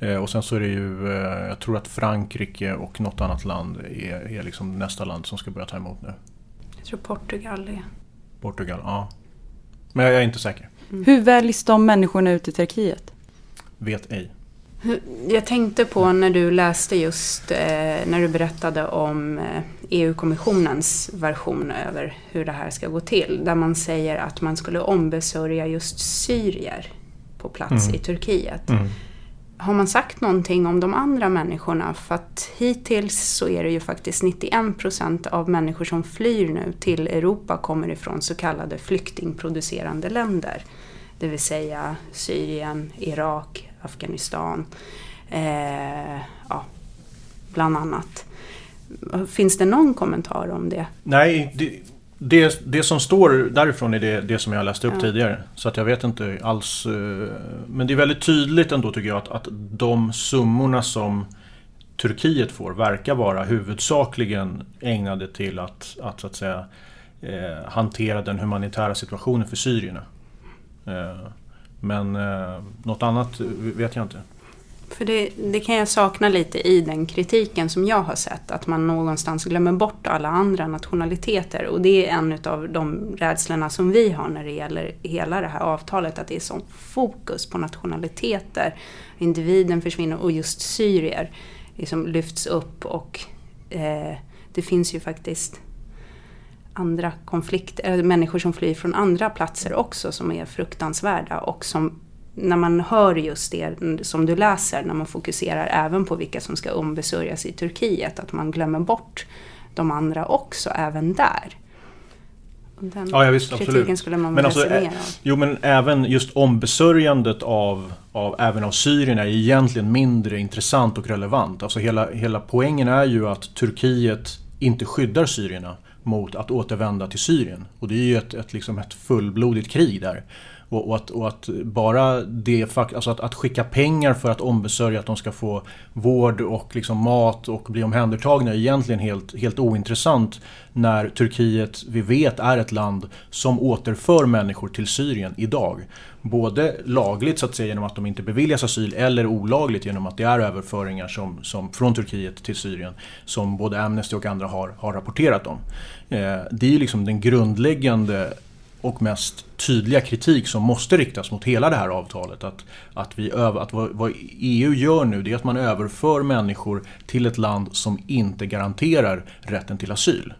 Eh, och sen så är det ju, jag tror att Frankrike och något annat land är, är liksom nästa land som ska börja ta emot nu.
Jag tror Portugal är...
Portugal, ja. Men jag är inte säker.
Hur väljs de människorna ut i Turkiet?
Vet ej.
Jag tänkte på när du läste just, eh, när du berättade om eh, EU-kommissionens version över hur det här ska gå till. Där man säger att man skulle ombesörja just syrier på plats
Mm.
i Turkiet. Har man sagt någonting om de andra människorna? För att hittills så är det ju faktiskt 91% av människor som flyr nu till Europa kommer ifrån så kallade flyktingproducerande länder. Det vill säga Syrien, Irak, Afghanistan, eh, ja, bland annat. Finns det någon kommentar om det?
Nej, det, det, det som står därifrån är det, det som jag läste upp
Ja.
tidigare. Så att jag vet inte alls. eh, Men det är väldigt tydligt ändå tycker jag att, att de summorna som Turkiet får verkar vara huvudsakligen ägnade till att, att, så att säga, eh, hantera den humanitära situationen för syrierna. Eh, men eh, något annat vet jag inte.
För det, det, kan jag sakna lite i den kritiken som jag har sett. Att man någonstans glömmer bort alla andra nationaliteter. Och det är en av de rädslorna som vi har när det gäller hela det här avtalet. Att det är sån fokus på nationaliteter. Individen försvinner och just syrier liksom lyfts upp. Och eh, det finns ju faktiskt andra konflikter, människor som flyr från andra platser också som är fruktansvärda och som när man hör just det som du läser, när man fokuserar även på vilka som ska ombesörjas i Turkiet, att man glömmer bort de andra också, även där.
Den ja, ja, visst, absolut.
skulle man men alltså,
ä- Jo, men även just ombesörjandet av, av, även av syrierna är egentligen mindre intressant och relevant. Alltså hela, hela poängen är ju att Turkiet inte skyddar syrierna mot att återvända till Syrien. Och det är ju ett, ett, liksom ett fullblodigt krig där. Och, och, att, och att, bara det, alltså att, att, skicka pengar för att ombesörja att de ska få vård och liksom mat och bli omhändertagna är egentligen helt, helt ointressant när Turkiet, vi vet, är ett land som återför människor till Syrien idag. Både lagligt så att säga genom att de inte beviljas asyl eller olagligt genom att det är överföringar som, som från Turkiet till Syrien som både Amnesty och andra har, har rapporterat om. Eh, det är liksom den grundläggande och mest tydliga kritik som måste riktas mot hela det här avtalet. Att, att, vi över, att vad, vad, EU gör nu det är att man överför människor till ett land som inte garanterar rätten till asyl.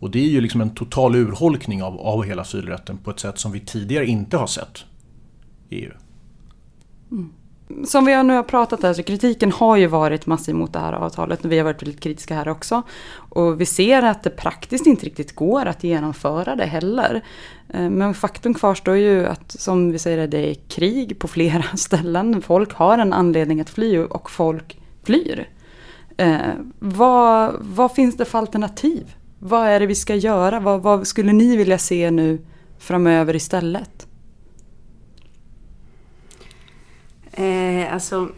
Och det är ju liksom en total urholkning av, av hela asylrätten på ett sätt som vi tidigare inte har sett i EU.
Mm som vi nu har pratat här så kritiken har ju varit massiv mot det här avtalet. Vi har varit väldigt kritiska här också. Och vi ser att det praktiskt inte riktigt går att genomföra det heller. Eh, men faktum kvarstår ju att som vi säger det är krig på flera ställen. Folk har en anledning att fly och folk flyr. Eh, vad, vad finns det för alternativ? Vad är det vi ska göra? Vad, vad skulle ni vilja se nu framöver istället?
Eh, alltså,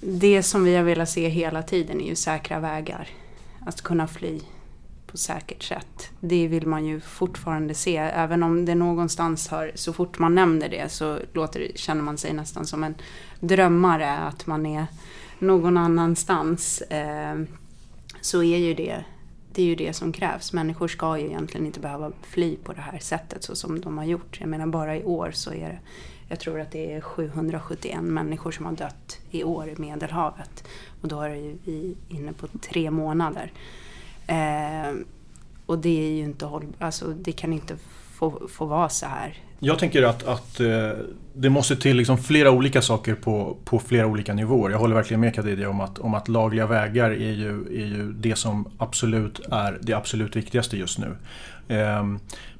det som vi har velat se hela tiden är ju säkra vägar. Att kunna fly på säkert sätt. Det vill man ju fortfarande se. Även om det någonstans har, så fort man nämner det så låter, känner man sig nästan som en drömmare. Att man är någon annanstans. Eh, så är ju det det är ju det som krävs. Människor ska ju egentligen inte behöva fly på det här sättet så som de har gjort. Jag menar bara i år så är det jag tror att det är 771 människor som har dött i år i Medelhavet. Och då är vi inne på tre månader. Eh, och det är ju inte hållbart, alltså det kan inte få, få vara så här.
Jag tänker att, att eh, det måste till liksom flera olika saker på, på flera olika nivåer. Jag håller verkligen med Khadija om att, om att lagliga vägar är ju, är ju det som absolut är det absolut viktigaste just nu. Eh,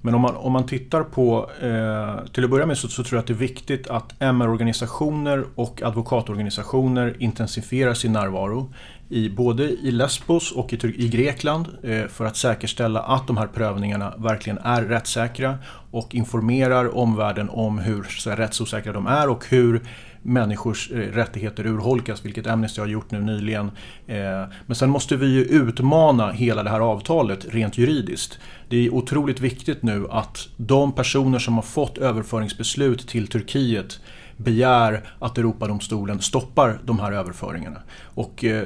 men om man, om man tittar på, eh, till att börja med så, så tror jag att det är viktigt att MR-organisationer och advokatorganisationer intensifierar sin närvaro i, både i Lesbos och i, i Grekland eh, för att säkerställa att de här prövningarna verkligen är rättssäkra och informerar omvärlden om hur så här, rättsosäkra de är och hur människors eh, rättigheter urholkas, vilket Amnesty har gjort nu nyligen. Eh, men sen måste vi ju utmana hela det här avtalet rent juridiskt. Det är otroligt viktigt nu att de personer som har fått överföringsbeslut till Turkiet begär att Europadomstolen stoppar de här överföringarna. Och eh,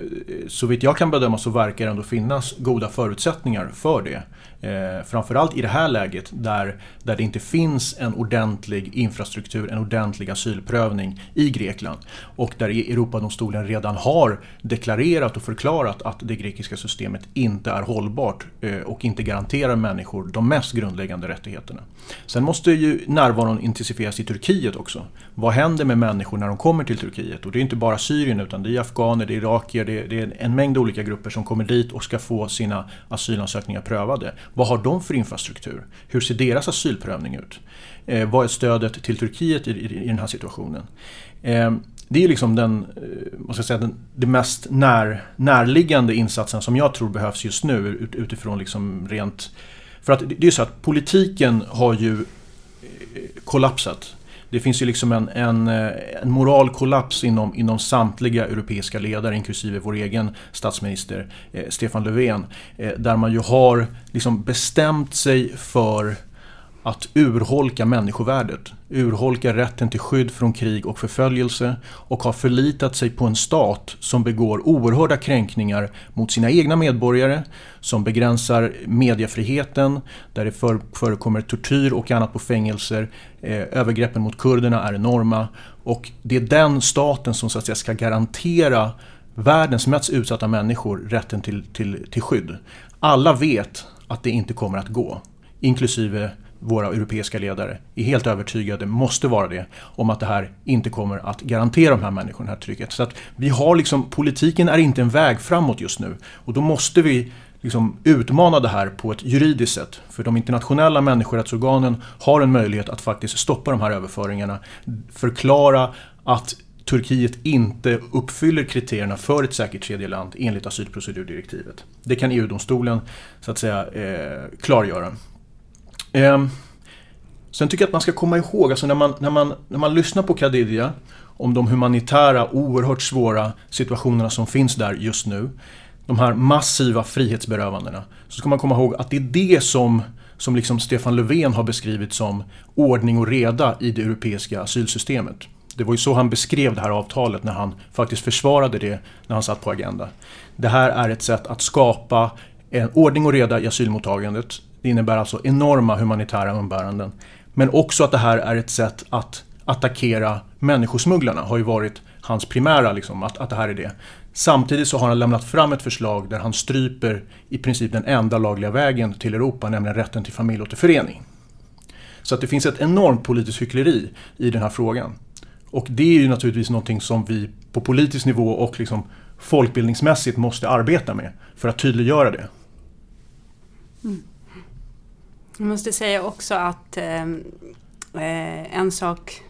så vitt jag kan bedöma så verkar det ändå finnas goda förutsättningar för det. Eh, framförallt i det här läget där, där det inte finns en ordentlig infrastruktur, en ordentlig asylprövning i Grekland. Och där Europadomstolen redan har deklarerat och förklarat att det grekiska systemet inte är hållbart eh, och inte garanterar människor de mest grundläggande rättigheterna. Sen måste ju närvaron intensifieras i Turkiet också. Vad händer med människor när de kommer till Turkiet? Och det är inte bara Syrien utan det är afghaner, det är irakier, det är, det är en mängd olika grupper som kommer dit och ska få sina asylansökningar prövade. Vad har de för infrastruktur? Hur ser deras asylprövning ut? Eh, vad är stödet till Turkiet i, i, i den här situationen? Eh, det är liksom den, eh, vad ska jag säga, den, den mest när, närliggande insatsen som jag tror behövs just nu ut, utifrån liksom rent... För att det är ju så att politiken har ju eh, kollapsat. Det finns ju liksom en, en, eh, en moralkollaps inom, inom samtliga europeiska ledare, inklusive vår egen statsminister eh, Stefan Löfven. Eh, där man ju har liksom bestämt sig för att urholka människovärdet, urholka rätten till skydd från krig och förföljelse och har förlitat sig på en stat som begår oerhörda kränkningar mot sina egna medborgare, som begränsar mediefriheten, där det förekommer tortyr och annat på fängelser. Eh, övergreppen mot kurderna är enorma och det är den staten som så att säga ska garantera världens mest utsatta människor rätten till, till, till skydd. Alla vet att det inte kommer att gå, inklusive våra europeiska ledare är helt övertygade, måste vara det, om att det här inte kommer att garantera de här människorna det här tryggheten. Så att vi har liksom, politiken är inte en väg framåt just nu och då måste vi liksom utmana det här på ett juridiskt sätt. För de internationella människorättsorganen har en möjlighet att faktiskt stoppa de här överföringarna, förklara att Turkiet inte uppfyller kriterierna för ett säkert tredjeland enligt asylprocedurdirektivet. Det kan EU-domstolen så att säga eh, klargöra. Eh, sen tycker jag att man ska komma ihåg, alltså när man, när man, när man lyssnar på Khadija om de humanitära, oerhört svåra situationerna som finns där just nu. De här massiva frihetsberövandena. Så ska man komma ihåg att det är det som, som liksom Stefan Löfven har beskrivit som ordning och reda i det europeiska asylsystemet. Det var ju så han beskrev det här avtalet när han faktiskt försvarade det när han satt på Agenda. Det här är ett sätt att skapa en ordning och reda i asylmottagandet det innebär alltså enorma humanitära umbäranden. Men också att det här är ett sätt att attackera människosmugglarna har ju varit hans primära, liksom, att, att det här är det. Samtidigt så har han lämnat fram ett förslag där han stryper i princip den enda lagliga vägen till Europa, nämligen rätten till familjeåterförening. Så att det finns ett enormt politiskt hyckleri i den här frågan. Och det är ju naturligtvis någonting som vi på politisk nivå och liksom folkbildningsmässigt måste arbeta med för att tydliggöra det.
Mm. Jag måste säga också att ehm, eh, en sak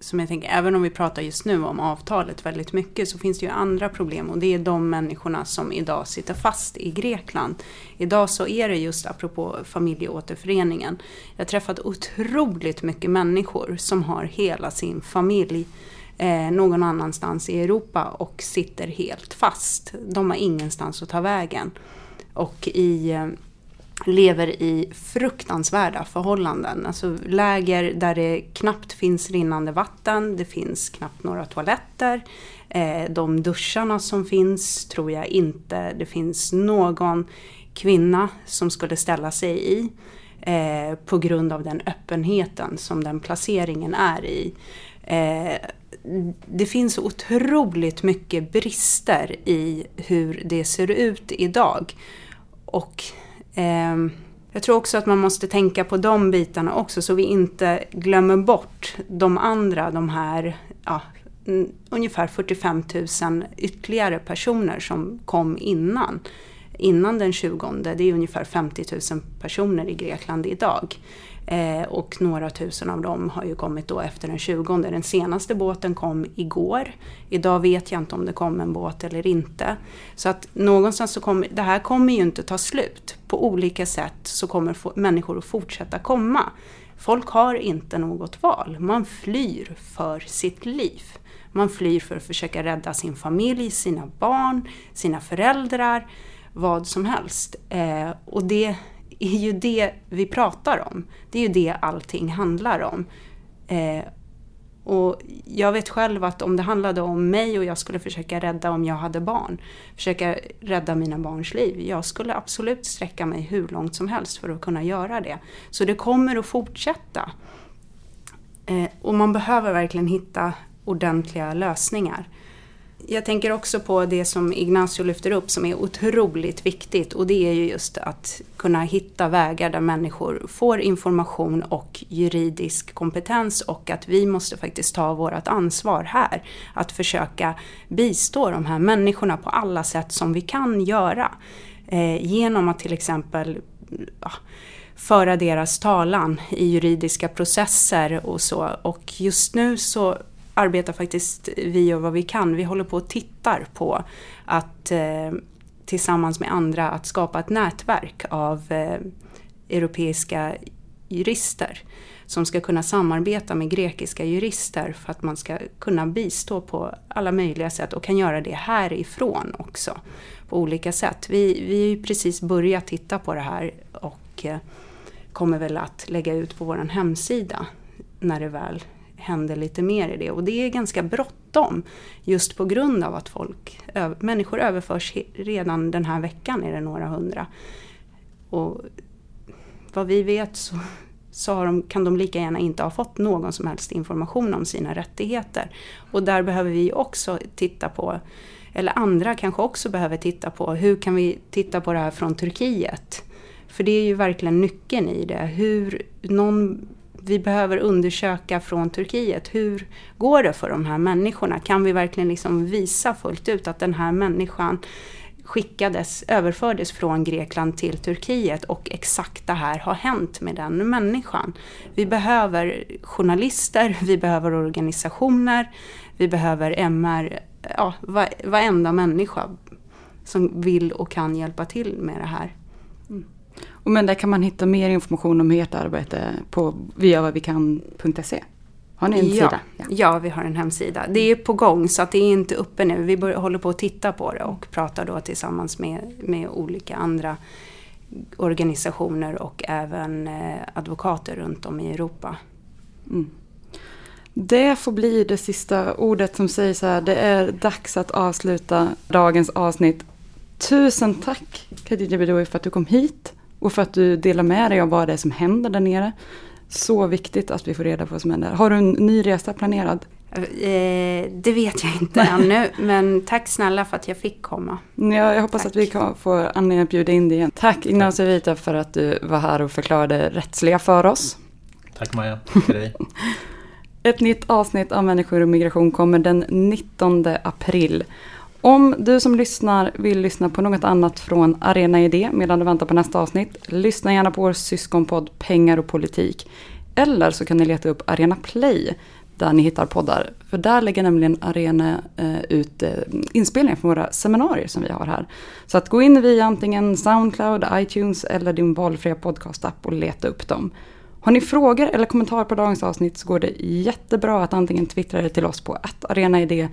som jag tänker, även om vi pratar just nu om avtalet väldigt mycket så finns det ju andra problem och det är de människorna som idag sitter fast i Grekland. Idag så är det just apropå familjeåterföreningen. Jag har träffat otroligt mycket människor som har hela sin familj eh, någon annanstans i Europa och sitter helt fast. De har ingenstans att ta vägen. Och i eh, lever i fruktansvärda förhållanden. Alltså läger där det knappt finns rinnande vatten, det finns knappt några toaletter. Eh, de duscharna som finns tror jag inte det finns någon kvinna som skulle ställa sig i. Eh, på grund av den öppenheten som den placeringen är i. Eh, det finns otroligt mycket brister i hur det ser ut idag. Och Ehm, jag tror också att man måste tänka på de bitarna också så vi inte glömmer bort de andra, de här ja, ungefär 45 000 ytterligare personer som kom innan. Innan den 20, det är ungefär 50 000 personer i Grekland idag. Eh, och några tusen av dem har ju kommit då efter den 20. Den senaste båten kom igår. Idag vet jag inte om det kom en båt eller inte. Så att någonstans så kommer, det här kommer ju inte ta slut. På olika sätt så kommer människor att fortsätta komma. Folk har inte något val. Man flyr för sitt liv. Man flyr för att försöka rädda sin familj, sina barn, sina föräldrar, vad som helst. Eh, och det är ju det vi pratar om. Det är ju det allting handlar om. Eh, och jag vet själv att om det handlade om mig och jag skulle försöka rädda om jag hade barn, försöka rädda mina barns liv. Jag skulle absolut sträcka mig hur långt som helst för att kunna göra det. Så det kommer att fortsätta. Eh, och man behöver verkligen hitta ordentliga lösningar. Jag tänker också på det som Ignacio lyfter upp som är otroligt viktigt och det är ju just att kunna hitta vägar där människor får information och juridisk kompetens och att vi måste faktiskt ta vårt ansvar här. Att försöka bistå de här människorna på alla sätt som vi kan göra. Eh, genom att till exempel ja, föra deras talan i juridiska processer och så. Och just nu så arbetar faktiskt vi gör vad vi kan. Vi håller på och tittar på att eh, tillsammans med andra att skapa ett nätverk av eh, europeiska jurister som ska kunna samarbeta med grekiska jurister för att man ska kunna bistå på alla möjliga sätt och kan göra det härifrån också på olika sätt. Vi, vi har ju precis börjat titta på det här och eh, kommer väl att lägga ut på vår hemsida när det väl händer lite mer i det. Och det är ganska bråttom just på grund av att folk, människor överförs redan den här veckan är det några hundra. Och vad vi vet så, så de, kan de lika gärna inte ha fått någon som helst information om sina rättigheter. Och där behöver vi också titta på, eller andra kanske också behöver titta på, hur kan vi titta på det här från Turkiet? För det är ju verkligen nyckeln i det. Hur någon, vi behöver undersöka från Turkiet, hur går det för de här människorna? Kan vi verkligen liksom visa fullt ut att den här människan skickades, överfördes från Grekland till Turkiet och exakt det här har hänt med den människan. Vi behöver journalister, vi behöver organisationer, vi behöver MR, ja, varenda människa som vill och kan hjälpa till med det här.
Och men där kan man hitta mer information om ert arbete på viavavikan.se. Har ni en
ja,
sida?
Ja. ja, vi har en hemsida. Det är på gång så att det är inte uppe nu. Vi bör, håller på att titta på det och pratar då tillsammans med, med olika andra organisationer och även eh, advokater runt om i Europa.
Mm. Det får bli det sista ordet som sägs här. Det är dags att avsluta dagens avsnitt. Tusen tack Khadija Bedoui för att du kom hit och för att du delar med dig av vad det är som händer där nere. Så viktigt att vi får reda på vad som händer. Har du en ny resa planerad?
Eh, det vet jag inte ännu, men tack snälla för att jag fick komma.
Ja, jag hoppas tack. att vi kan få anledning att bjuda in dig igen. Tack Ignacio Vita för att du var här och förklarade rättsliga för oss.
Tack Maja, tack för dig.
Ett nytt avsnitt av Människor och migration kommer den 19 april. Om du som lyssnar vill lyssna på något annat från Arena Idé medan du väntar på nästa avsnitt, lyssna gärna på vår syskonpodd Pengar och politik. Eller så kan ni leta upp Arena Play där ni hittar poddar. För där lägger nämligen Arena eh, ut eh, inspelningar från våra seminarier som vi har här. Så att gå in via antingen Soundcloud, iTunes eller din valfria podcastapp och leta upp dem. Har ni frågor eller kommentarer på dagens avsnitt så går det jättebra att antingen twittra det till oss på arenaidé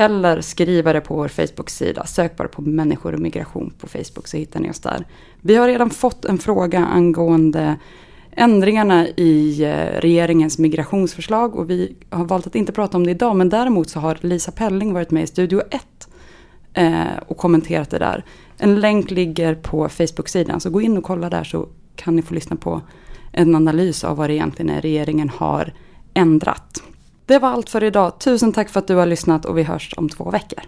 eller skriva det på vår Facebook-sida. Sök bara på människor och migration på Facebook så hittar ni oss där. Vi har redan fått en fråga angående ändringarna i eh, regeringens migrationsförslag och vi har valt att inte prata om det idag men däremot så har Lisa Pelling varit med i Studio 1 eh, och kommenterat det där. En länk ligger på Facebook-sidan så gå in och kolla där så kan ni få lyssna på en analys av vad det egentligen är regeringen har ändrat. Det var allt för idag. Tusen tack för att du har lyssnat och vi hörs om två veckor.